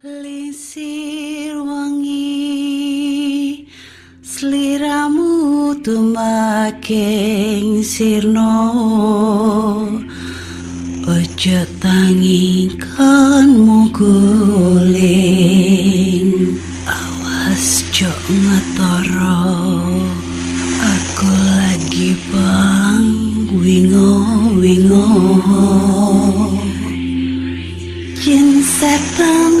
Lisir wangi Seliramu tumaking sirno. Ojo tangikanmu guling Awas jok ngetoro. Aku lagi bang wingo wingo. Jin setan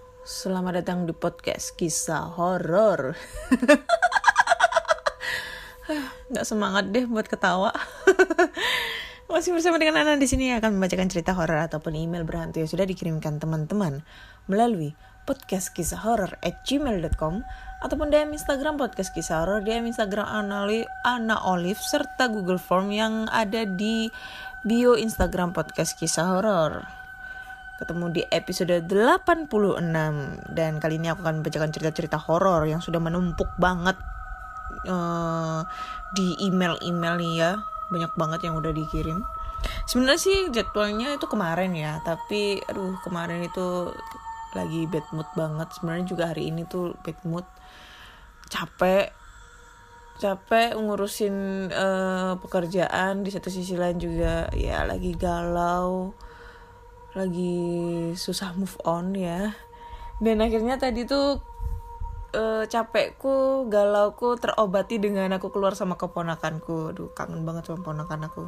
Selamat datang di podcast kisah horor. Nggak semangat deh buat ketawa. Masih bersama dengan Ana di sini akan membacakan cerita horor ataupun email berhantu yang sudah dikirimkan teman-teman melalui podcast kisah horor at gmail.com ataupun DM Instagram podcast kisah horor, DM Instagram Anali, Ana Olive serta Google Form yang ada di bio Instagram podcast kisah horor ketemu di episode 86 dan kali ini aku akan membacakan cerita-cerita horor yang sudah menumpuk banget uh, di email-email nih ya. Banyak banget yang udah dikirim. Sebenarnya sih jadwalnya itu kemarin ya tapi aduh kemarin itu lagi bad mood banget. Sebenarnya juga hari ini tuh bad mood. Capek. Capek ngurusin uh, pekerjaan. Di satu sisi lain juga ya lagi galau lagi susah move on ya. Dan akhirnya tadi tuh uh, capekku galauku terobati dengan aku keluar sama keponakanku. Aduh kangen banget sama ponakan aku.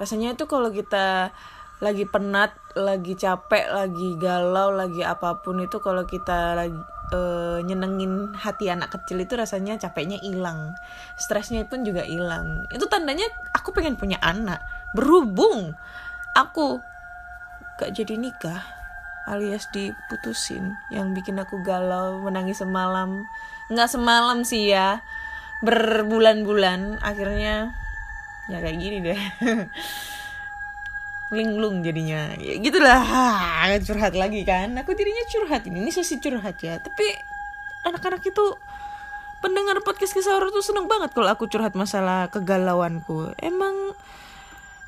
Rasanya itu kalau kita lagi penat lagi capek lagi galau lagi apa pun itu kalau kita lagi uh, nyenengin hati anak kecil itu rasanya capeknya hilang. Stresnya pun juga hilang. Itu tandanya aku pengen punya anak. Berhubung aku gak jadi nikah alias diputusin yang bikin aku galau menangis semalam. Nggak semalam sih ya berbulan-bulan. Akhirnya ya kayak gini deh. Linglung jadinya. Ya gitulah. Curhat lagi kan. Aku jadinya curhat ini ini sesi curhat ya. Tapi anak-anak itu pendengar podcast kisah horor tuh seneng banget kalau aku curhat masalah kegalauanku. Emang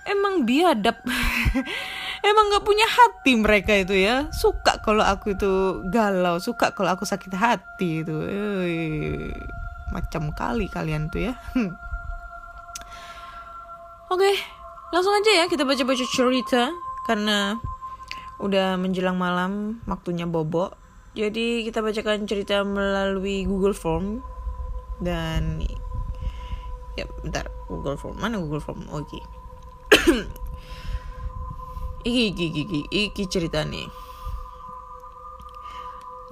emang biadab emang nggak punya hati mereka itu ya. Suka kalau aku itu galau suka kalau aku sakit hati itu. Macam kali kalian tuh ya. Oke langsung aja ya kita baca-baca cerita karena udah menjelang malam waktunya bobo jadi kita bacakan cerita melalui Google Form dan ya bentar Google Form mana Google Form? Oke. okay. iki, iki, iki, iki, cerita nih.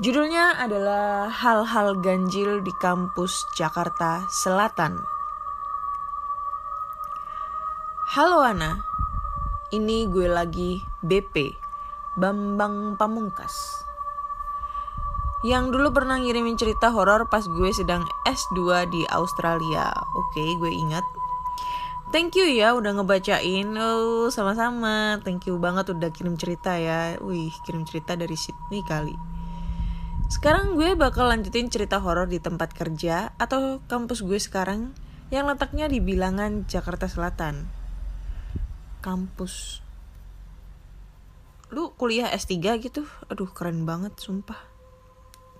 Judulnya adalah Hal-hal ganjil di kampus Jakarta Selatan. Halo Ana, ini gue lagi BP, Bambang Pamungkas. Yang dulu pernah ngirimin cerita horor pas gue sedang S2 di Australia. Oke, gue ingat Thank you ya udah ngebacain. Oh, sama-sama. Thank you banget udah kirim cerita ya. Wih, kirim cerita dari Sydney kali. Sekarang gue bakal lanjutin cerita horor di tempat kerja atau kampus gue sekarang yang letaknya di bilangan Jakarta Selatan. Kampus. Lu kuliah S3 gitu? Aduh, keren banget sumpah.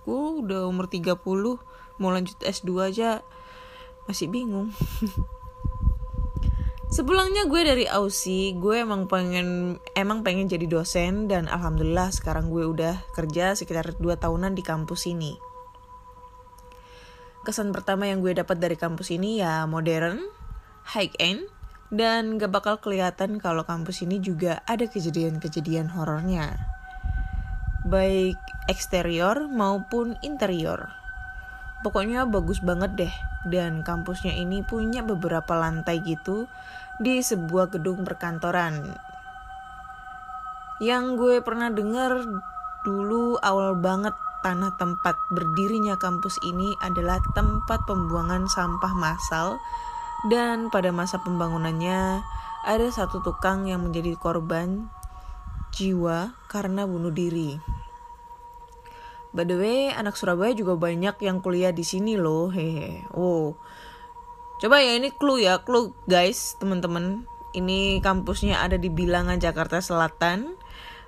Gue udah umur 30, mau lanjut S2 aja masih bingung. Sebelumnya gue dari Aussie, gue emang pengen emang pengen jadi dosen dan alhamdulillah sekarang gue udah kerja sekitar 2 tahunan di kampus ini. Kesan pertama yang gue dapat dari kampus ini ya modern, high end, dan gak bakal kelihatan kalau kampus ini juga ada kejadian-kejadian horornya. Baik eksterior maupun interior. Pokoknya bagus banget deh. Dan kampusnya ini punya beberapa lantai gitu di sebuah gedung perkantoran. Yang gue pernah dengar dulu awal banget tanah tempat berdirinya kampus ini adalah tempat pembuangan sampah massal dan pada masa pembangunannya ada satu tukang yang menjadi korban jiwa karena bunuh diri. By the way, anak Surabaya juga banyak yang kuliah di sini loh. Hehe. Oh. Coba ya ini clue ya, clue guys, teman-teman. Ini kampusnya ada di Bilangan Jakarta Selatan.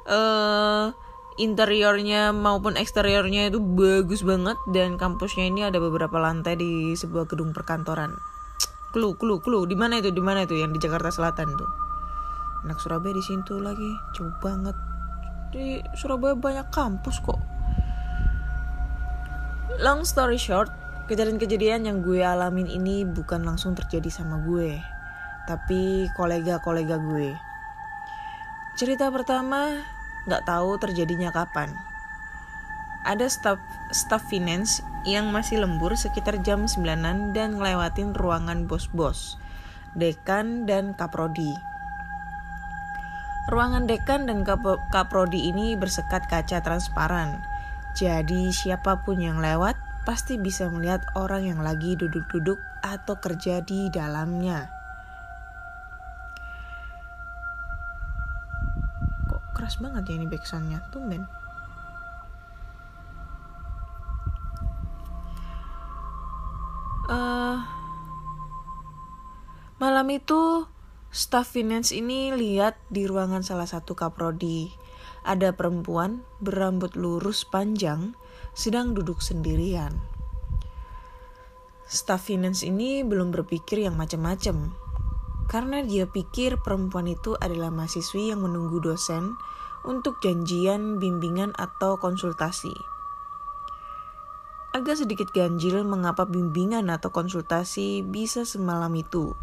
Uh, interiornya maupun eksteriornya itu bagus banget dan kampusnya ini ada beberapa lantai di sebuah gedung perkantoran. Clue, clue, clue. Di mana itu? Di mana itu yang di Jakarta Selatan tuh? Anak Surabaya di situ lagi. Jauh banget. Di Surabaya banyak kampus kok Long story short, kejadian-kejadian yang gue alamin ini bukan langsung terjadi sama gue, tapi kolega-kolega gue. Cerita pertama nggak tahu terjadinya kapan. Ada staff staff finance yang masih lembur sekitar jam 9 dan ngelewatin ruangan bos-bos, dekan dan kaprodi. Ruangan dekan dan kaprodi ini bersekat kaca transparan jadi siapa pun yang lewat pasti bisa melihat orang yang lagi duduk-duduk atau kerja di dalamnya. Kok keras banget ya ini backsoundnya, tumben. Uh, malam itu staff finance ini lihat di ruangan salah satu kaprodi ada perempuan berambut lurus panjang sedang duduk sendirian. Staff finance ini belum berpikir yang macam-macam. Karena dia pikir perempuan itu adalah mahasiswi yang menunggu dosen untuk janjian bimbingan atau konsultasi. Agak sedikit ganjil mengapa bimbingan atau konsultasi bisa semalam itu.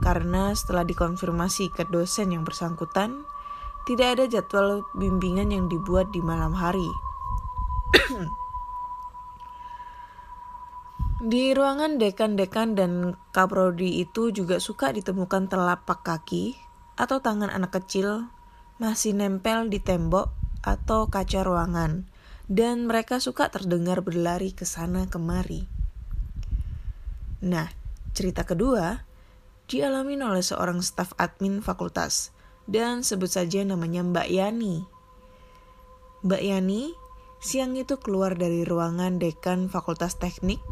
Karena setelah dikonfirmasi ke dosen yang bersangkutan, tidak ada jadwal bimbingan yang dibuat di malam hari. di ruangan dekan-dekan dan kaprodi itu juga suka ditemukan telapak kaki atau tangan anak kecil masih nempel di tembok atau kaca ruangan dan mereka suka terdengar berlari ke sana kemari. Nah, cerita kedua dialami oleh seorang staf admin fakultas dan sebut saja namanya Mbak Yani. Mbak Yani siang itu keluar dari ruangan dekan Fakultas Teknik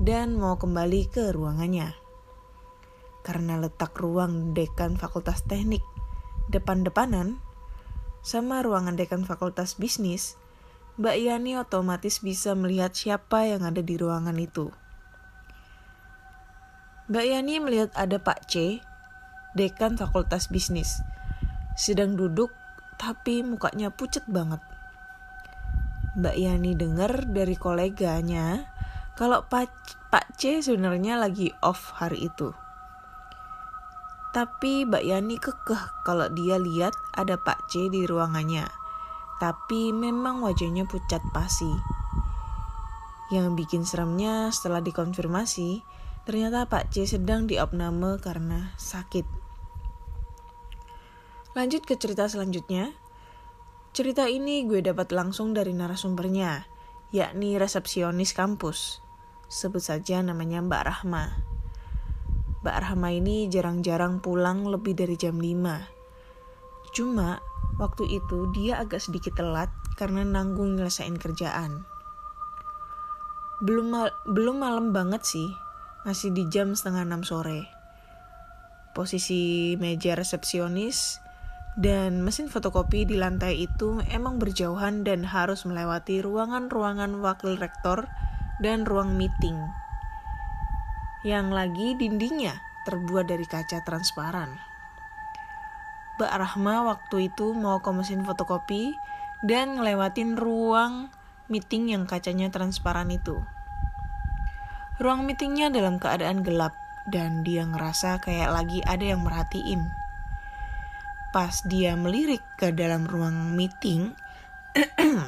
dan mau kembali ke ruangannya. Karena letak ruang dekan Fakultas Teknik depan-depanan sama ruangan dekan Fakultas Bisnis, Mbak Yani otomatis bisa melihat siapa yang ada di ruangan itu. Mbak Yani melihat ada Pak C, dekan Fakultas Bisnis, sedang duduk tapi mukanya pucet banget. Mbak Yani dengar dari koleganya kalau Pak, Pak C sebenarnya lagi off hari itu. Tapi Mbak Yani kekeh kalau dia lihat ada Pak C di ruangannya. Tapi memang wajahnya pucat pasi. Yang bikin seremnya setelah dikonfirmasi, ternyata Pak C sedang diopname karena sakit. Lanjut ke cerita selanjutnya. Cerita ini gue dapat langsung dari narasumbernya, yakni resepsionis kampus. Sebut saja namanya Mbak Rahma. Mbak Rahma ini jarang-jarang pulang lebih dari jam 5. Cuma waktu itu dia agak sedikit telat karena nanggung nyelesain kerjaan. Belum mal belum malam banget sih, masih di jam setengah enam sore. Posisi meja resepsionis dan mesin fotokopi di lantai itu emang berjauhan dan harus melewati ruangan-ruangan wakil rektor dan ruang meeting. Yang lagi dindingnya terbuat dari kaca transparan. Mbak Rahma waktu itu mau ke mesin fotokopi dan ngelewatin ruang meeting yang kacanya transparan itu. Ruang meetingnya dalam keadaan gelap dan dia ngerasa kayak lagi ada yang merhatiin pas dia melirik ke dalam ruang meeting,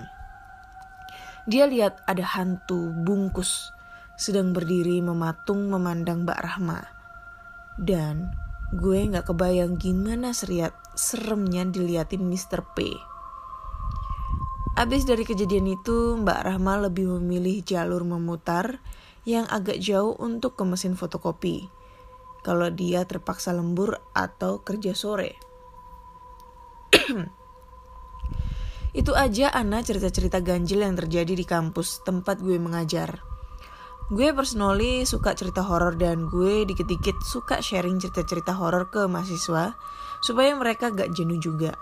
dia lihat ada hantu bungkus sedang berdiri mematung memandang Mbak Rahma. Dan gue gak kebayang gimana seriat seremnya diliatin Mr. P. Abis dari kejadian itu, Mbak Rahma lebih memilih jalur memutar yang agak jauh untuk ke mesin fotokopi. Kalau dia terpaksa lembur atau kerja sore. Itu aja Ana cerita-cerita ganjil yang terjadi di kampus tempat gue mengajar. Gue personally suka cerita horor dan gue dikit-dikit suka sharing cerita-cerita horor ke mahasiswa supaya mereka gak jenuh juga.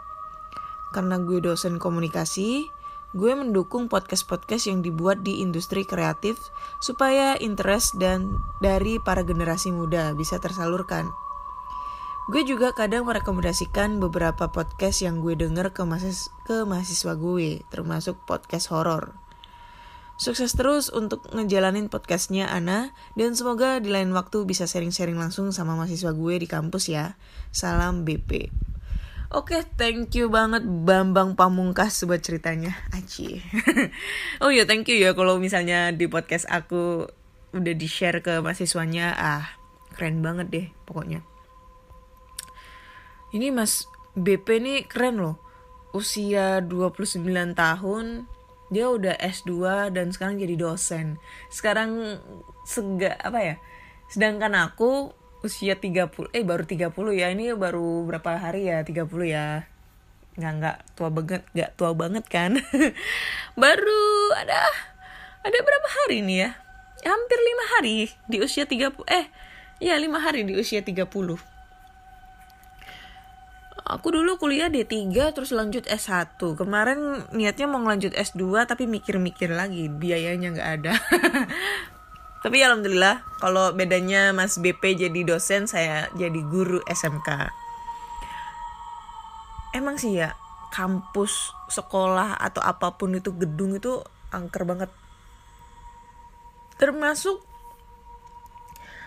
Karena gue dosen komunikasi, gue mendukung podcast-podcast yang dibuat di industri kreatif supaya interest dan dari para generasi muda bisa tersalurkan. Gue juga kadang merekomendasikan beberapa podcast yang gue denger ke, mahasiswa, ke mahasiswa gue, termasuk podcast horor. Sukses terus untuk ngejalanin podcastnya Ana, dan semoga di lain waktu bisa sharing-sharing langsung sama mahasiswa gue di kampus ya. Salam BP. Oke, thank you banget Bambang Pamungkas buat ceritanya. Aci. oh ya, thank you ya kalau misalnya di podcast aku udah di-share ke mahasiswanya. Ah, keren banget deh pokoknya. Ini Mas BP nih keren loh. Usia 29 tahun, dia udah S2 dan sekarang jadi dosen. Sekarang sega apa ya? Sedangkan aku usia 30 eh baru 30 ya. Ini baru berapa hari ya? 30 ya. Nggak nggak tua banget, nggak tua banget kan. baru ada ada berapa hari nih ya? Hampir lima hari di usia 30 eh ya lima hari di usia 30 aku dulu kuliah D3 terus lanjut S1 kemarin niatnya mau lanjut S2 tapi mikir-mikir lagi. Biayanya nggak ada. Tapi alhamdulillah kalau bedanya Mas BP jadi dosen saya jadi guru SMK emang sih ya kampus sekolah atau apa pun itu gedung itu angker banget. Termasuk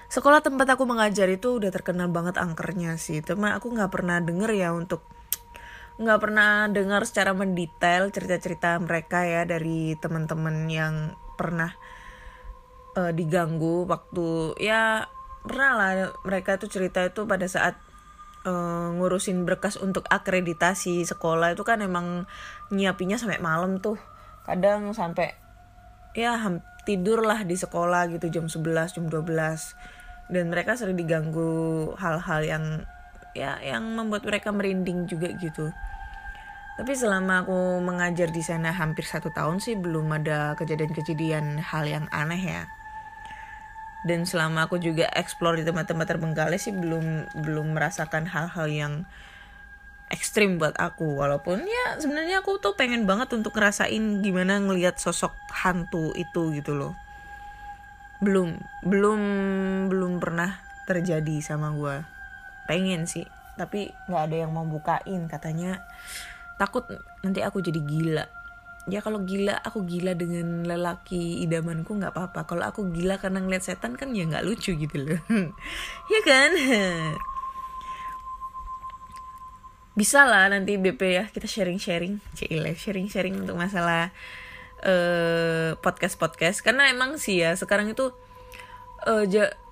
sekolah tempat aku mengajar itu udah terkenal banget angkernya sih. Teman aku nggak pernah denger ya untuk nggak pernah dengar secara mendetail cerita-cerita mereka ya dari teman-teman yang pernah uh, diganggu waktu ya pernah lah mereka tuh cerita itu pada saat uh, ngurusin berkas untuk akreditasi sekolah itu kan emang nyiapinya sampai malam tuh. Kadang sampai ya tidur lah di sekolah gitu jam 11 jam 12 dan mereka sering diganggu hal-hal yang ya yang membuat mereka merinding juga gitu. Tapi selama aku mengajar di sana hampir satu tahun sih belum ada kejadian-kejadian hal yang aneh ya. Dan selama aku juga explore di tempat-tempat terbengkalai sih belum belum merasakan hal-hal yang ekstrim buat aku. Walaupun ya sebenarnya aku tuh pengen banget untuk ngerasain gimana ngelihat sosok hantu itu gitu loh belum belum belum pernah terjadi sama gue pengen sih tapi nggak ada yang mau bukain. Katanya takut nanti aku jadi gila. Ya kalau gila aku gila dengan lelaki idamanku nggak apa-apa. Kalau aku gila karena ngeliat setan kan ya nggak lucu gitu loh. Ya kan? Bisa lah nanti BP ya kita sharing-sharing. Cile sharing-sharing untuk masalah uh, podcast podcast karena emang sih ya sekarang itu uh,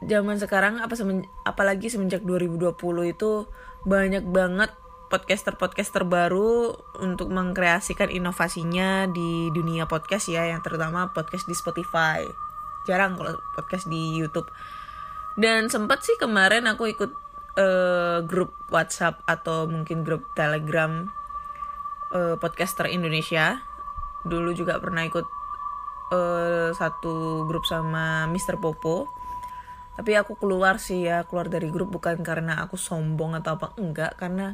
zaman sekarang apa semen, apalagi semenjak 2020 itu banyak banget podcaster-podcaster baru untuk mengkreasikan inovasinya di dunia podcast ya yang terutama podcast di Spotify. Jarang kalau podcast di YouTube. Dan sempat sih kemarin aku ikut uh, grup WhatsApp atau mungkin grup Telegram uh, podcaster Indonesia dulu juga pernah ikut uh, satu grup sama Mr. Popo tapi aku keluar sih ya keluar dari grup bukan karena aku sombong atau apa enggak karena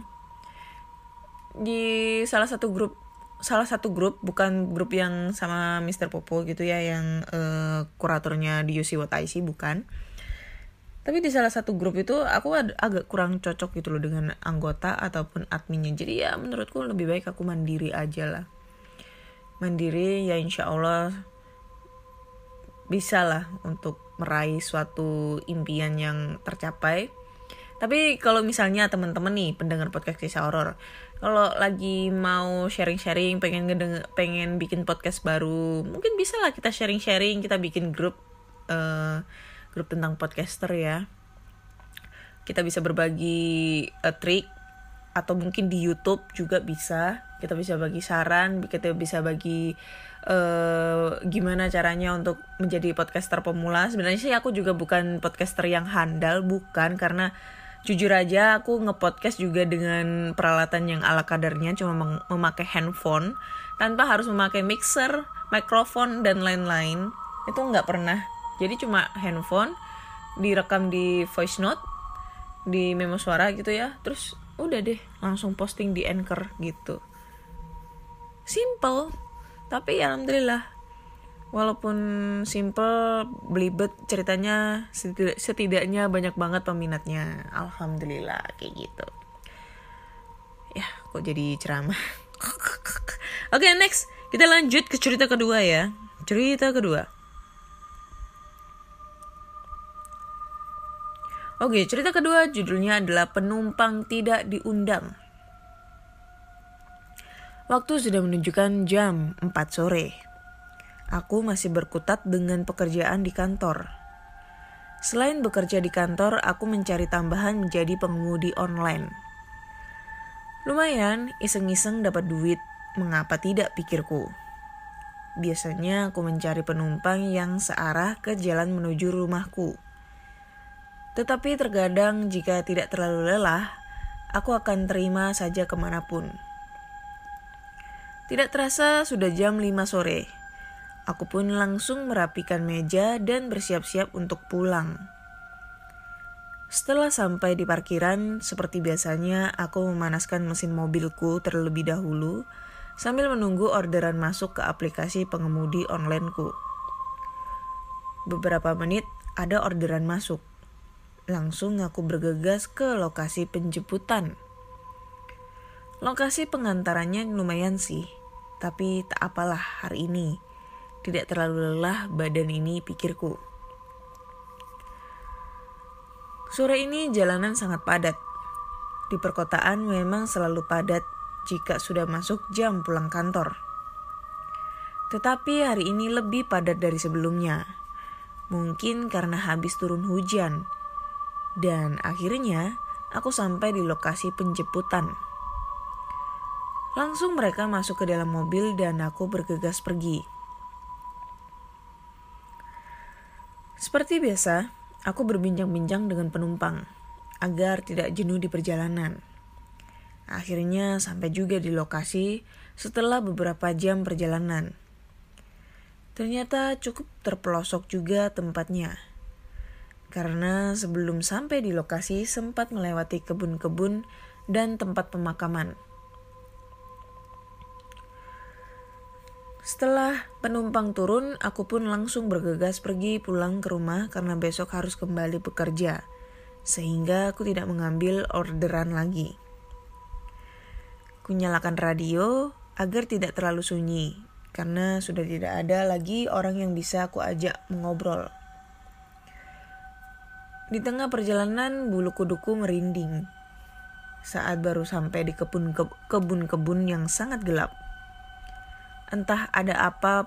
di salah satu grup salah satu grup bukan grup yang sama Mr. Popo gitu ya yang uh, kuratornya di UC What I See bukan tapi di salah satu grup itu aku ag agak kurang cocok gitu loh dengan anggota ataupun adminnya jadi ya menurutku lebih baik aku mandiri aja lah mandiri ya insya Allah bisa lah untuk meraih suatu impian yang tercapai. Tapi kalau misalnya teman-teman nih pendengar podcast kisah horor kalau lagi mau sharing-sharing pengen ngedenger, pengen bikin podcast baru mungkin bisa lah kita sharing-sharing kita bikin grup uh, grup tentang podcaster ya. Kita bisa berbagi uh, trik atau mungkin di YouTube juga bisa kita bisa bagi saran kita bisa bagi uh, gimana caranya untuk menjadi podcaster pemula. Sebenarnya sih aku juga bukan podcaster yang handal bukan karena jujur aja aku ngepodcast juga dengan peralatan yang ala kadarnya cuma mem memakai handphone. Tanpa harus memakai mixer, mikrofon dan lain-lain. Itu nggak pernah. Jadi cuma handphone direkam di voice note di memo suara gitu ya. Terus udah deh langsung posting di anchor gitu simple. Tapi ya alhamdulillah. Walaupun simple belibet ceritanya setidaknya banyak banget peminatnya. Alhamdulillah kayak gitu. Ya kok jadi ceramah? Oke okay, next. Kita lanjut ke cerita kedua ya. Cerita kedua. Oke, cerita kedua judulnya adalah penumpang tidak diundang. Waktu sudah menunjukkan jam 4 sore. Aku masih berkutat dengan pekerjaan di kantor. Selain bekerja di kantor, aku mencari tambahan menjadi pengemudi online. Lumayan, iseng-iseng dapat duit. Mengapa tidak pikirku? Biasanya aku mencari penumpang yang searah ke jalan menuju rumahku. Tetapi terkadang jika tidak terlalu lelah, aku akan terima saja ke mana pun. Tidak terasa sudah jam 5 sore. Aku pun langsung merapikan meja dan bersiap-siap untuk pulang. Setelah sampai di parkiran, seperti biasanya aku memanaskan mesin mobilku terlebih dahulu sambil menunggu orderan masuk ke aplikasi pengemudi onlineku. Beberapa menit ada orderan masuk. Langsung aku bergegas ke lokasi penjemputan. Lokasi pengantarannya lumayan sih, tapi tak apalah hari ini. Tidak terlalu lelah badan ini pikirku. Sore ini jalanan sangat padat. Di perkotaan memang selalu padat jika sudah masuk jam pulang kantor. Tetapi hari ini lebih padat dari sebelumnya. Mungkin karena habis turun hujan dan akhirnya aku sampai di lokasi penjemputan. Langsung mereka masuk ke dalam mobil dan aku bergegas pergi. Seperti biasa, aku berbincang-bincang dengan penumpang agar tidak jenuh di perjalanan. Akhirnya sampai juga di lokasi setelah beberapa jam perjalanan. Ternyata cukup terpelosok juga tempatnya karena sebelum sampai di lokasi sempat melewati kebun-kebun dan tempat pemakaman. Setelah penumpang turun, aku pun langsung bergegas pergi pulang ke rumah karena besok harus kembali bekerja, sehingga aku tidak mengambil orderan lagi. Kunyalakan radio agar tidak terlalu sunyi, karena sudah tidak ada lagi orang yang bisa aku ajak mengobrol. Di tengah perjalanan bulu kuduku merinding saat baru sampai di kebun-kebun yang sangat gelap. Entah ada apa,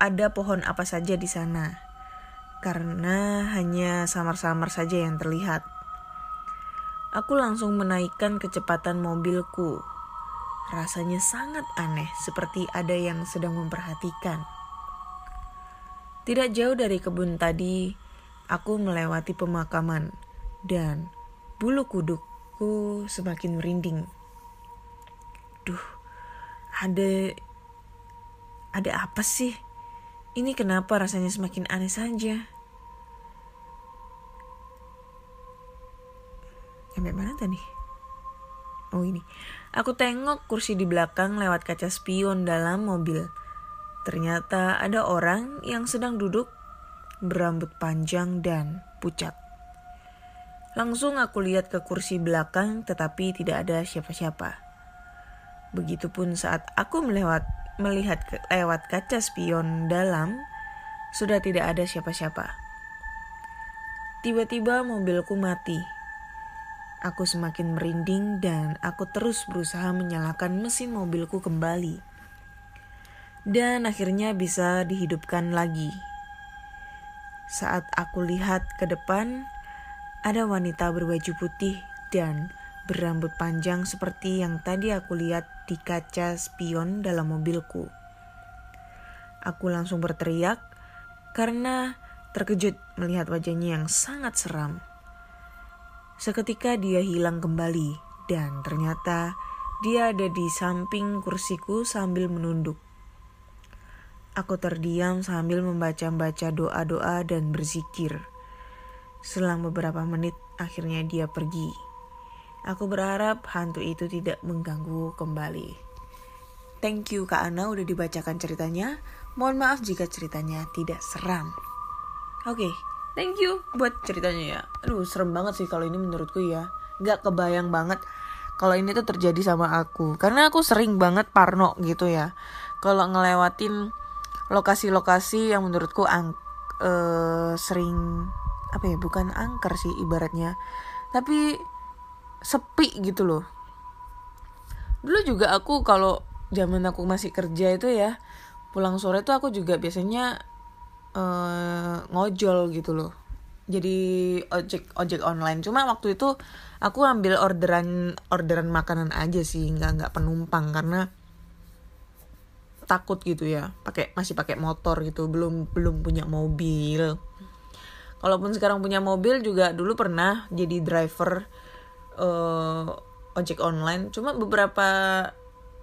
ada pohon apa saja di sana, karena hanya samar-samar saja yang terlihat. Aku langsung menaikkan kecepatan mobilku. Rasanya sangat aneh, seperti ada yang sedang memperhatikan. Tidak jauh dari kebun tadi, Aku melewati pemakaman dan bulu kudukku semakin merinding. Duh, ada ada apa sih? Ini kenapa rasanya semakin aneh saja? Sampai mana tadi? Oh ini. Aku tengok kursi di belakang lewat kaca spion dalam mobil. Ternyata ada orang yang sedang duduk berambut panjang dan pucat. Langsung aku lihat ke kursi belakang tetapi tidak ada siapa-siapa. Begitupun saat aku melewat melihat ke, lewat kaca spion dalam, sudah tidak ada siapa-siapa. Tiba-tiba mobilku mati. Aku semakin merinding dan aku terus berusaha menyalakan mesin mobilku kembali. Dan akhirnya bisa dihidupkan lagi. Saat aku lihat ke depan, ada wanita berbaju putih dan berambut panjang seperti yang tadi aku lihat di kaca spion dalam mobilku. Aku langsung berteriak karena terkejut melihat wajahnya yang sangat seram. Seketika dia hilang kembali dan ternyata dia ada di samping kursiku sambil menunduk. Aku terdiam sambil membaca-baca doa-doa dan berzikir. Selang beberapa menit akhirnya dia pergi. Aku berharap hantu itu tidak mengganggu kembali. Thank you Kak Ana udah dibacakan ceritanya. Mohon maaf jika ceritanya tidak seram. Oke, okay, thank you buat ceritanya ya. Aduh, serem banget sih kalau ini menurutku ya. Gak kebayang banget kalau ini tuh terjadi sama aku. Karena aku sering banget parno gitu ya. Kalau ngelewatin lokasi-lokasi yang menurutku ang uh, sering apa ya bukan angker sih ibaratnya tapi sepi gitu loh. Dulu juga aku kalau zaman aku masih kerja itu ya pulang sore tuh aku juga biasanya uh, ngojol gitu loh. Jadi ojek ojek online. Cuma waktu itu aku ambil orderan orderan makanan aja sih nggak nggak penumpang karena takut gitu ya. Pakai masih pakai motor gitu belum belum punya mobil. Kalaupun sekarang punya mobil juga dulu pernah jadi driver uh, ojek online. Cuma beberapa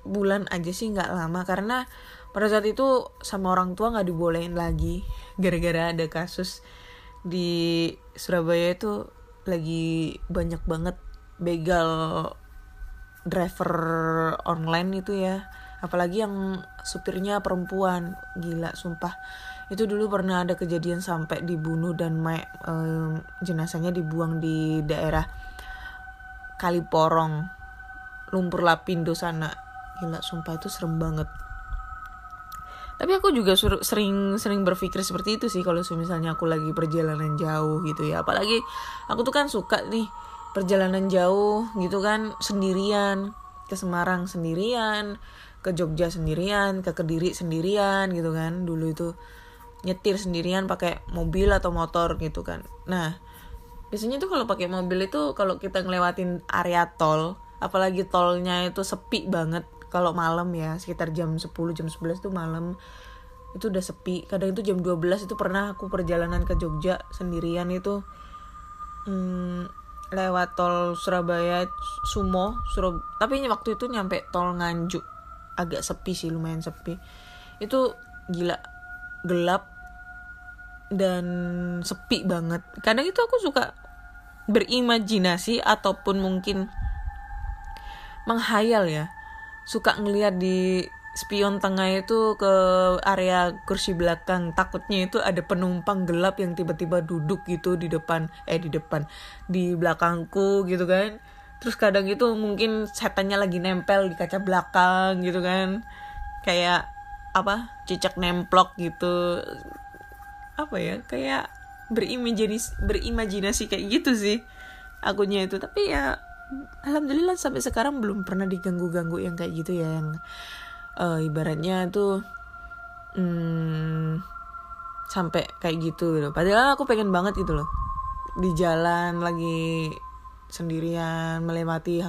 bulan aja sih nggak lama. Karena pada saat itu sama orang tua nggak dibolehin lagi. Gara-gara ada kasus di Surabaya itu lagi banyak banget begal driver online itu ya. Apalagi yang supirnya perempuan. Gila sumpah. Itu dulu pernah ada kejadian sampai dibunuh dan um, jenazahnya dibuang di daerah Kaliporong lumpur lapindo sana. Gila sumpah itu serem banget. Tapi aku juga sering sering berpikir seperti itu sih kalau misalnya aku lagi perjalanan jauh gitu ya. Apalagi aku tuh kan suka nih perjalanan jauh gitu kan sendirian ke Semarang sendirian ke Jogja sendirian ke Kediri sendirian gitu kan. Dulu itu nyetir sendirian pakai mobil atau motor gitu kan. Nah biasanya tuh kalau pakai mobil itu kalau kita ngelewatin area tol apalagi tolnya itu sepi banget. Kalau malam ya sekitar jam 10 jam 11 tuh malam. Itu udah sepi. Kadang itu jam 12 itu pernah aku perjalanan ke Jogja sendirian itu. Hmm, lewat tol Surabaya Sumo Surab tapi waktu itu nyampe tol Nganjuk. Agak sepi sih lumayan sepi. Itu gila gelap dan sepi banget. Kadang itu aku suka berimajinasi ataupun mungkin menghayal ya. Suka ngeliat di spion tengah itu ke area kursi belakang. Takutnya itu ada penumpang gelap yang tiba-tiba duduk gitu di depan. Eh di depan. Di belakangku gitu kan. Terus kadang itu mungkin setannya lagi nempel di kaca belakang gitu kan. Kayak apa cicak nemplok gitu apa ya kayak berimajinasi berimajinasi kayak gitu sih akunya itu. Tapi ya alhamdulillah sampai sekarang belum pernah diganggu ganggu yang kayak gitu ya yang uh, ibaratnya tuh hmm, sampai kayak gitu gitu padahal aku pengen banget gitu loh di jalan lagi sendirian melewati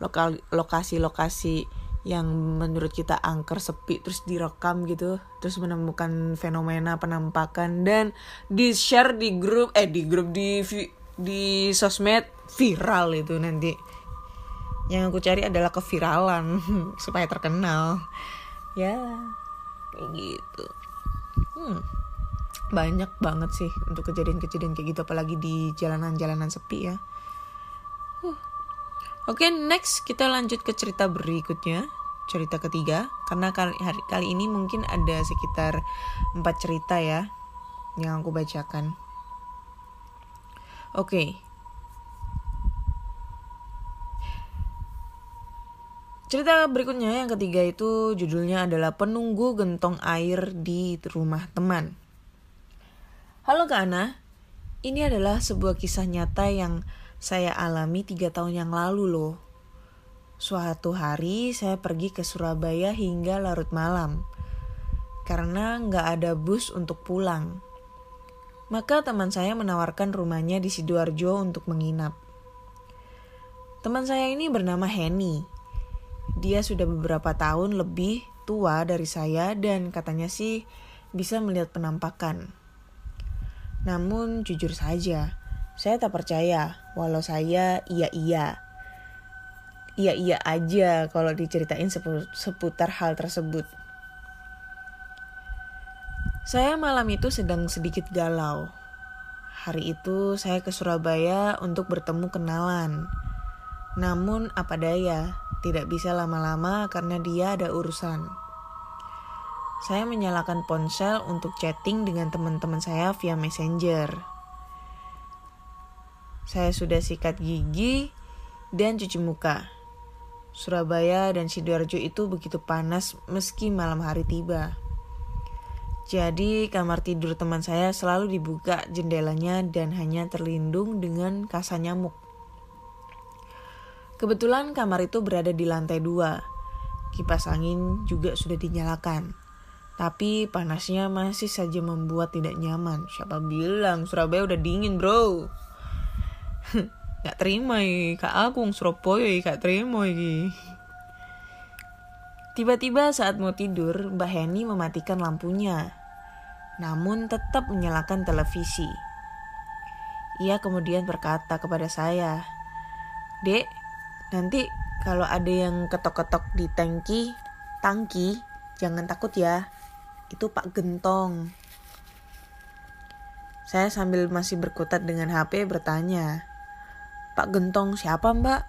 lokal lokasi-lokasi yang menurut kita angker sepi terus direkam gitu terus menemukan fenomena penampakan dan di share di grup eh di grup di di sosmed viral itu nanti. Yang aku cari adalah keviralan supaya terkenal. Ya kayak gitu. Hmm, banyak banget sih untuk kejadian-kejadian kayak gitu apalagi di jalanan-jalanan sepi ya Oke, okay, next kita lanjut ke cerita berikutnya, cerita ketiga. Karena kali hari, kali ini mungkin ada sekitar empat cerita ya yang aku bacakan. Oke. Okay. Cerita berikutnya yang ketiga itu judulnya adalah Penunggu Gentong Air di Rumah Teman. Halo Kak Ana, ini adalah sebuah kisah nyata yang saya alami tiga tahun yang lalu loh. Suatu hari saya pergi ke Surabaya hingga larut malam. Karena nggak ada bus untuk pulang. Maka teman saya menawarkan rumahnya di Sidoarjo untuk menginap. Teman saya ini bernama Henny. Dia sudah beberapa tahun lebih tua dari saya dan katanya sih bisa melihat penampakan. Namun jujur saja, saya tak percaya walau saya iya-iya. Iya-iya aja kalau diceritain seputar hal tersebut. Saya malam itu sedang sedikit galau. Hari itu saya ke Surabaya untuk bertemu kenalan. Namun apa daya, tidak bisa lama-lama karena dia ada urusan. Saya menyalakan ponsel untuk chatting dengan teman-teman saya via Messenger. Saya sudah sikat gigi dan cuci muka. Surabaya dan Sidoarjo itu begitu panas meski malam hari tiba. Jadi kamar tidur teman saya selalu dibuka jendelanya dan hanya terlindung dengan kasa nyamuk. Kebetulan kamar itu berada di lantai dua. Kipas angin juga sudah dinyalakan. Tapi panasnya masih saja membuat tidak nyaman. Siapa bilang Surabaya udah dingin bro? Gak terima ya, Kak Agung Surabaya ya, gak terima ya. Tiba-tiba saat mau tidur, Mbak Heni mematikan lampunya. Namun tetap menyalakan televisi. Ia kemudian berkata kepada saya, Dek, Nanti kalau ada yang ketok-ketok di tangki, tangki, jangan takut ya. Itu Pak Gentong. Saya sambil masih berkutat dengan HP bertanya, Pak Gentong siapa mbak?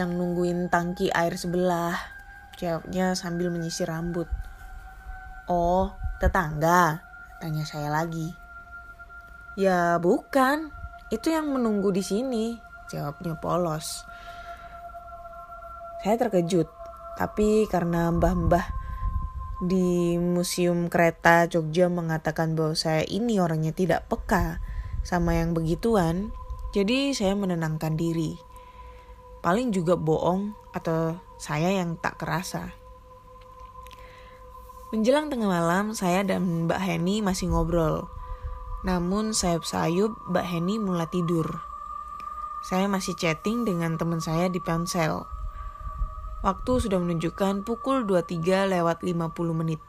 Yang nungguin tangki air sebelah. Jawabnya sambil menyisir rambut. Oh, tetangga? Tanya saya lagi. Ya bukan, itu yang menunggu di sini. Jawabnya polos. Saya terkejut, tapi karena mbah-mbah di Museum Kereta Jogja mengatakan bahwa saya ini orangnya tidak peka sama yang begituan, jadi saya menenangkan diri. Paling juga bohong atau saya yang tak kerasa. Menjelang tengah malam, saya dan Mbak Heni masih ngobrol. Namun sayup-sayup Mbak Heni mulai tidur. Saya masih chatting dengan teman saya di ponsel. Waktu sudah menunjukkan pukul 23 lewat 50 menit.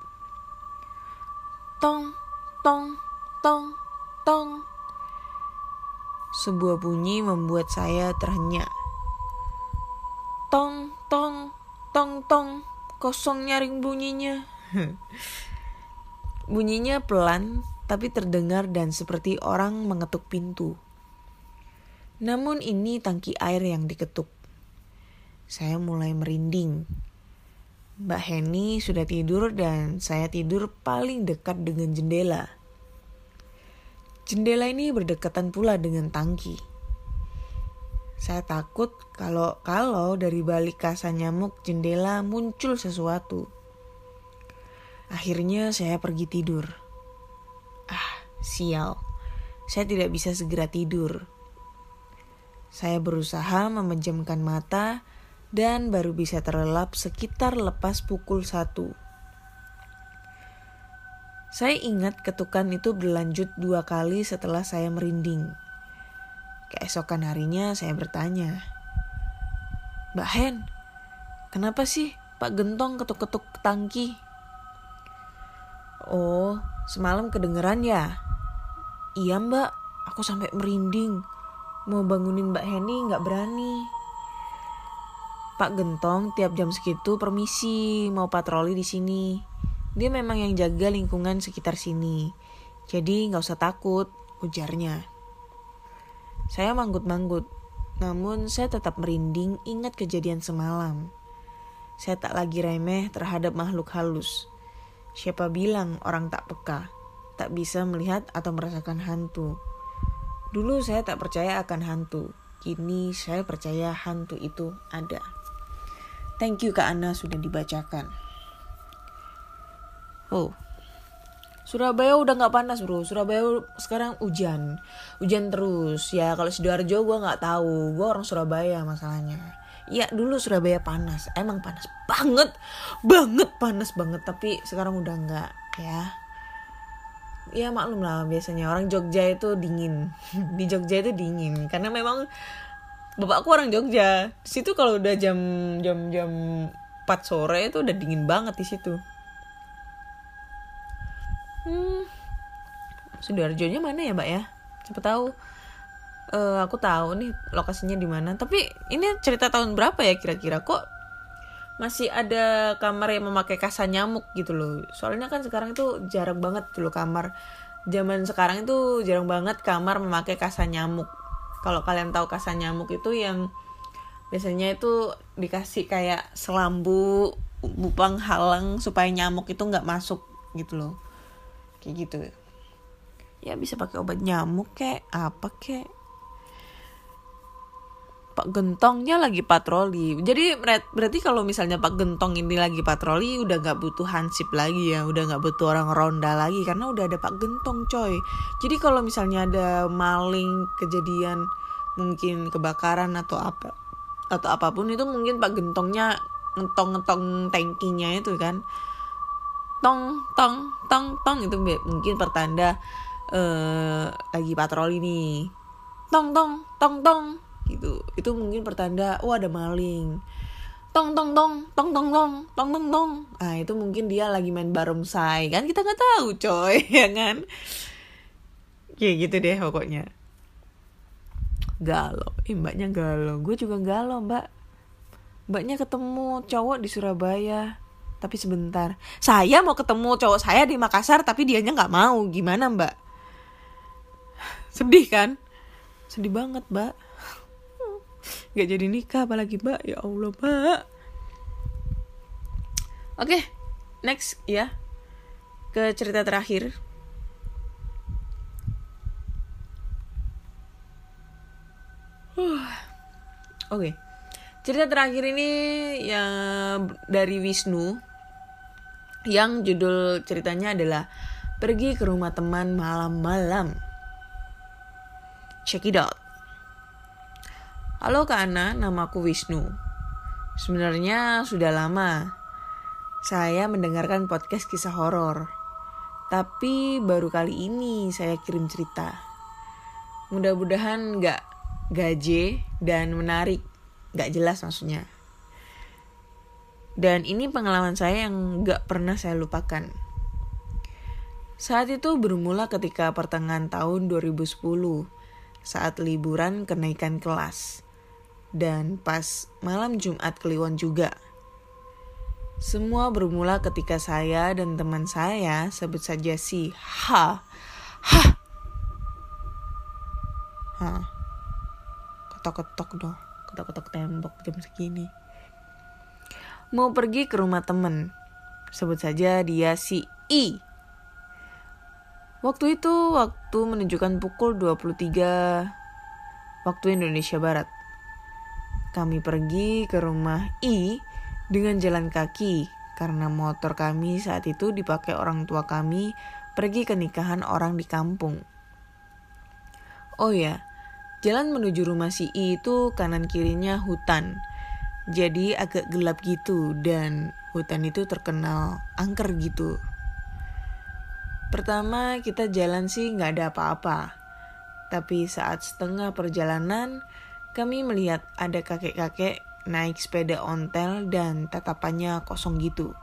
Tong, tong, tong, tong. Sebuah bunyi membuat saya terhenyak. Tong, tong, tong, tong. Kosong nyaring bunyinya. bunyinya pelan, tapi terdengar dan seperti orang mengetuk pintu. Namun ini tangki air yang diketuk. Saya mulai merinding. Mbak Heni sudah tidur dan saya tidur paling dekat dengan jendela. Jendela ini berdekatan pula dengan tangki. Saya takut kalau kalau dari balik kasa nyamuk jendela muncul sesuatu. Akhirnya saya pergi tidur. Ah, sial. Saya tidak bisa segera tidur. Saya berusaha memejamkan mata dan baru bisa terlelap sekitar lepas pukul satu. Saya ingat ketukan itu berlanjut dua kali setelah saya merinding. Keesokan harinya saya bertanya, Mbak Hen, kenapa sih Pak Gentong ketuk-ketuk tangki? Oh, semalam kedengeran ya? Iya mbak, aku sampai merinding mau bangunin Mbak Heni nggak berani. Pak Gentong tiap jam segitu permisi mau patroli di sini. Dia memang yang jaga lingkungan sekitar sini. Jadi nggak usah takut, ujarnya. Saya manggut-manggut, namun saya tetap merinding ingat kejadian semalam. Saya tak lagi remeh terhadap makhluk halus. Siapa bilang orang tak peka, tak bisa melihat atau merasakan hantu. Dulu saya tak percaya akan hantu. Kini saya percaya hantu itu ada. Thank you Kak Ana sudah dibacakan. Oh, Surabaya udah nggak panas bro. Surabaya sekarang hujan, hujan terus. Ya kalau sidoarjo gue nggak tahu. Gue orang Surabaya masalahnya. Ya dulu Surabaya panas, emang panas banget, banget panas banget. Tapi sekarang udah nggak ya ya maklum lah biasanya orang Jogja itu dingin di Jogja itu dingin karena memang bapakku orang Jogja di situ kalau udah jam jam jam 4 sore itu udah dingin banget di situ hmm. Sidoarjonya mana ya mbak ya? Siapa tahu. Eh, aku tahu nih lokasinya di mana. Tapi ini cerita tahun berapa ya kira-kira? Kok masih ada kamar yang memakai kasa nyamuk gitu loh. Soalnya kan sekarang itu jarang banget tuh loh kamar. Zaman sekarang itu jarang banget kamar memakai kasa nyamuk. Kalau kalian tahu kasa nyamuk itu yang biasanya itu dikasih kayak selambu bupang halang supaya nyamuk itu nggak masuk gitu loh kayak gitu ya bisa pakai obat nyamuk kek apa kek Pak Gentongnya lagi patroli. Jadi ber- berarti kalau misalnya Pak Gentong ini lagi patroli udah nggak butuh hansip lagi ya, udah nggak butuh orang ronda lagi karena udah ada Pak Gentong coy. Jadi kalau misalnya ada maling kejadian mungkin kebakaran atau apa atau apa pun itu mungkin Pak Gentongnya ngetong-ngetong tankinya itu kan. Tong tong tong tong itu mungkin pertanda eh lagi patroli nih. Tong tong tong tong gitu itu mungkin pertanda oh ada maling tong tong tong tong tong tong tong tong tong ah itu mungkin dia lagi main baromsai kan kita nggak tahu coy ya kan kayak gitu deh pokoknya galau eh, mbaknya galau gue juga galau mbak mbaknya ketemu cowok di Surabaya tapi sebentar. Saya mau ketemu cowok saya di Makassar tapi dianya nggak mau. Gimana mbak? Sedih kan? Sedih banget mbak. Nggak jadi nikah apalagi mbak. Ya Allah mbak. Oke next ya. Ke cerita terakhir. Oke. Cerita terakhir ini yang dari Wisnu yang judul ceritanya adalah pergi ke rumah teman malam-malam check it out Halo Kak Ana, namaku Wisnu. Sebenarnya sudah lama saya mendengarkan podcast kisah horor. Tapi baru kali ini saya kirim cerita. Mudah-mudahan nggak gaje dan menarik. Nggak jelas maksudnya. Dan ini pengalaman saya yang nggak pernah saya lupakan. Saat itu bermula ketika pertengahan tahun 2010 saat liburan kenaikan kelas dan pas malam Jumat Kliwon juga. Semua bermula ketika saya dan teman saya sebut saja si H. H. H. Ketok-ketok dong. Ketok-ketok tembok jam segini. Mau pergi ke rumah temen. Sebut saja dia si I. Waktu itu waktu menunjukkan pukul 23 waktu Indonesia Barat. Kami pergi ke rumah I dengan jalan kaki karena motor kami saat itu dipakai orang tua kami pergi ke nikahan orang di kampung. Oh ya, jalan menuju rumah si I itu kanan kirinya hutan. Jadi agak gelap gitu dan hutan itu terkenal angker gitu. Pertama kita jalan sih nggak ada apa-apa. Tapi saat setengah perjalanan kami melihat ada kakek-kakek naik sepeda ontel dan tatapannya kosong gitu.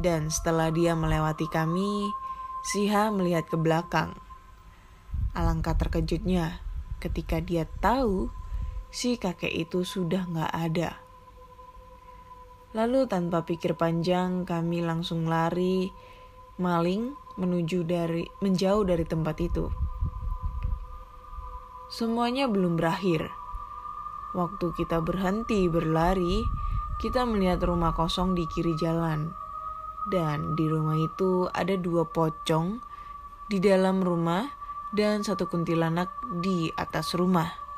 Dan setelah dia melewati kami, Siha melihat ke belakang. Alangkah terkejutnya ketika dia tahu si kakek itu sudah nggak ada. Lalu tanpa pikir panjang kami langsung lari maling menuju dari menjauh dari tempat itu. Semuanya belum berakhir. Waktu kita berhenti berlari, kita melihat rumah kosong di kiri jalan. Dan di rumah itu ada dua pocong di dalam rumah dan satu kuntilanak di atas rumah.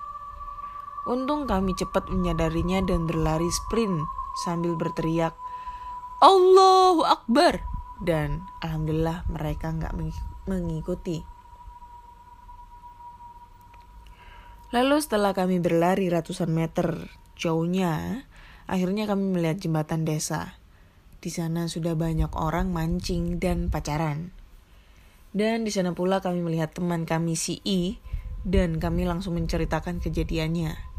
Untung kami cepat menyadarinya dan berlari sprint sambil berteriak, Allahu Akbar! Dan Alhamdulillah mereka nggak mengikuti. Lalu setelah kami berlari ratusan meter jauhnya, akhirnya kami melihat jembatan desa. Di sana sudah banyak orang mancing dan pacaran. Dan di sana pula kami melihat teman kami si I dan kami langsung menceritakan kejadiannya.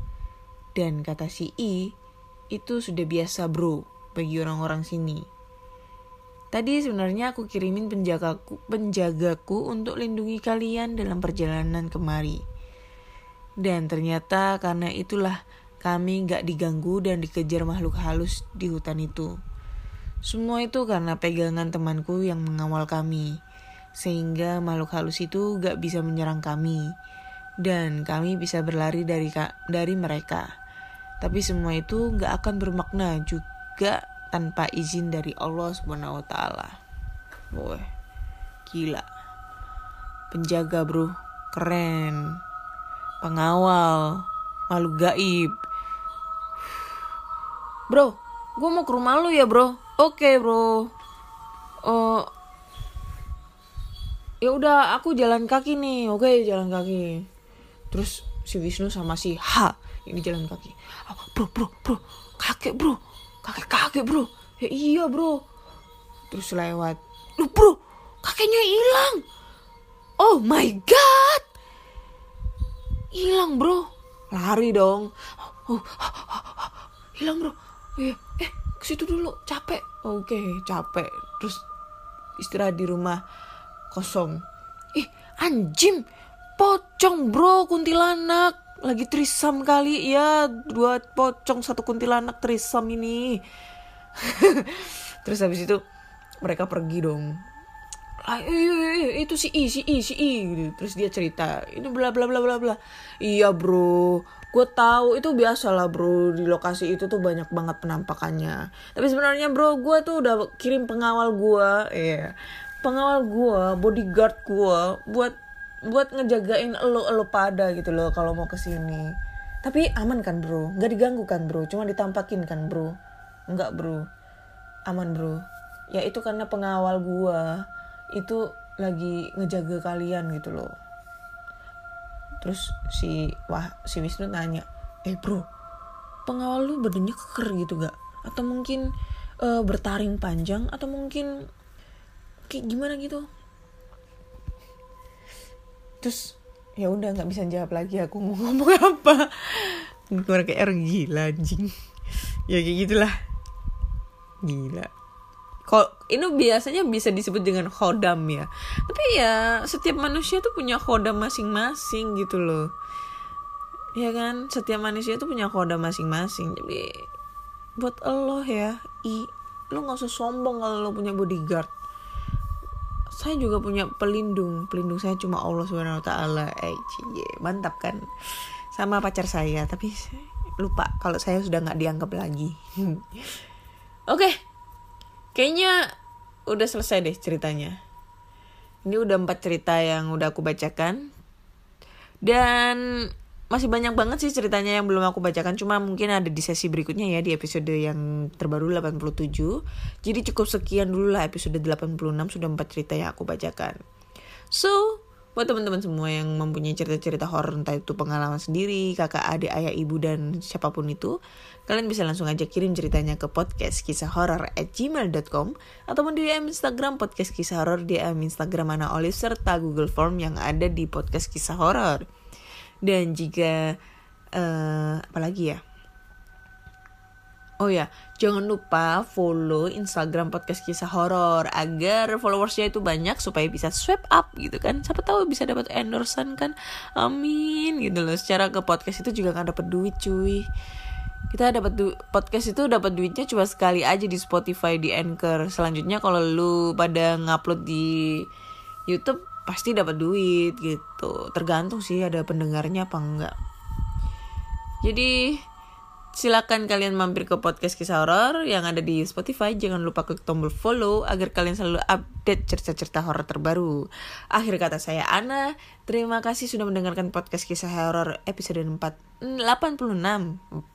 Dan kata si I, itu sudah biasa bro bagi orang-orang sini. Tadi sebenarnya aku kirimin penjagaku, penjagaku untuk lindungi kalian dalam perjalanan kemari. Dan ternyata karena itulah kami gak diganggu dan dikejar makhluk halus di hutan itu. Semua itu karena pegangan temanku yang mengawal kami. Sehingga makhluk halus itu gak bisa menyerang kami. Dan kami bisa berlari dari dari mereka. Tapi semua itu gak akan bermakna juga tanpa izin dari Allah Subhanahu wa taala. Gila. Penjaga, Bro. Keren. Pengawal, makhluk gaib. Bro, gue mau ke rumah lu ya, Bro. Oke, Bro. Oh, ya udah aku jalan kaki nih oke jalan kaki terus si Wisnu sama si H ini jalan kaki. Oh, bro bro bro kakek bro kakek kakek bro. Ya iya bro. Terus lewat. Lu bro kakeknya hilang. Oh my god. Hilang bro. Lari dong. Oh, hilang bro. Eh eh ke situ dulu capek. Oke capek. Terus istirahat di rumah kosong. Ih anjing pocong bro kuntilanak. Lagi trisam kali ya dua pocong satu kuntilanak trisam ini. Terus habis itu mereka pergi dong. Itu si I si I si I gitu. terus dia cerita ini bla bla bla bla bla. Iya bro. Gue tahu. Itu biasa lah bro. Di lokasi itu tuh banyak banget penampakannya. Tapi sebenarnya bro gue tuh udah kirim pengawal gue iya. Pengawal gue bodyguard gue buat buat ngejagain lo lo pada gitu loh kalau mau ke sini tapi aman kan bro? Nggak diganggu kan bro? Cuma ditampakin kan bro? Nggak bro. Aman bro. Ya itu karena pengawal gue itu lagi ngejaga kalian gitu loh. Terus si wah si Wisnu nanya eh bro pengawal lu badannya keker gitu gak atau mungkin uh, bertaring panjang? Atau mungkin kayak gimana gitu terus ya udah nggak bisa jawab lagi aku mau ngomong apa. Gue kayak gila anjing. Ya kayak gitulah. Gila. Kok ini biasanya bisa disebut dengan khodam ya. Tapi ya setiap manusia tuh punya khodam masing-masing gitu loh. Ya kan? Setiap manusia tuh punya khodam masing-masing. Jadi buat Allah ya i lo nggak usah sombong kalau lo punya bodyguard saya juga punya pelindung. Pelindung saya cuma Allah subhanahu wa taala. Eh mantap kan? Sama pacar saya tapi lupa kalau saya sudah nggak dianggap lagi. Oke okay. kayaknya udah selesai deh ceritanya. Ini udah empat cerita yang udah aku bacakan. Dan masih banyak banget sih ceritanya yang belum aku bacakan. Cuma mungkin ada di sesi berikutnya ya di episode yang terbaru 87 jadi cukup sekian dulu lah episode 86 sudah empat cerita yang aku bacakan. So buat teman-teman semua yang mempunyai cerita-cerita horor entah itu pengalaman sendiri kakak adik ayah ibu dan siapa pun itu kalian bisa langsung aja kirim ceritanya ke podcast kisah horor at gmail.com ataupun di DM Instagram podcast kisah horor DM Instagram mana Olive serta Google Form yang ada di podcast kisah horor dan jika uh, apalagi ya Oh ya, jangan lupa follow Instagram podcast kisah horor agar followersnya itu banyak supaya bisa swipe up gitu kan. Siapa tahu bisa dapat endorsean kan. Amin gitu loh. Secara ke podcast itu juga kan dapat duit cuy. Kita dapat podcast itu dapat duitnya cuma sekali aja di Spotify di Anchor. Selanjutnya kalau lu pada ngupload di YouTube pasti dapat duit gitu tergantung sih ada pendengarnya apa enggak jadi silakan kalian mampir ke podcast kisah horor yang ada di Spotify. Jangan lupa klik tombol follow agar kalian selalu update cerita-cerita horor terbaru. Akhir kata saya Ana. Terima kasih sudah mendengarkan podcast kisah horor episode 4 86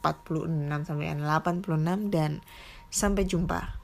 46 sampai 86 dan sampai jumpa.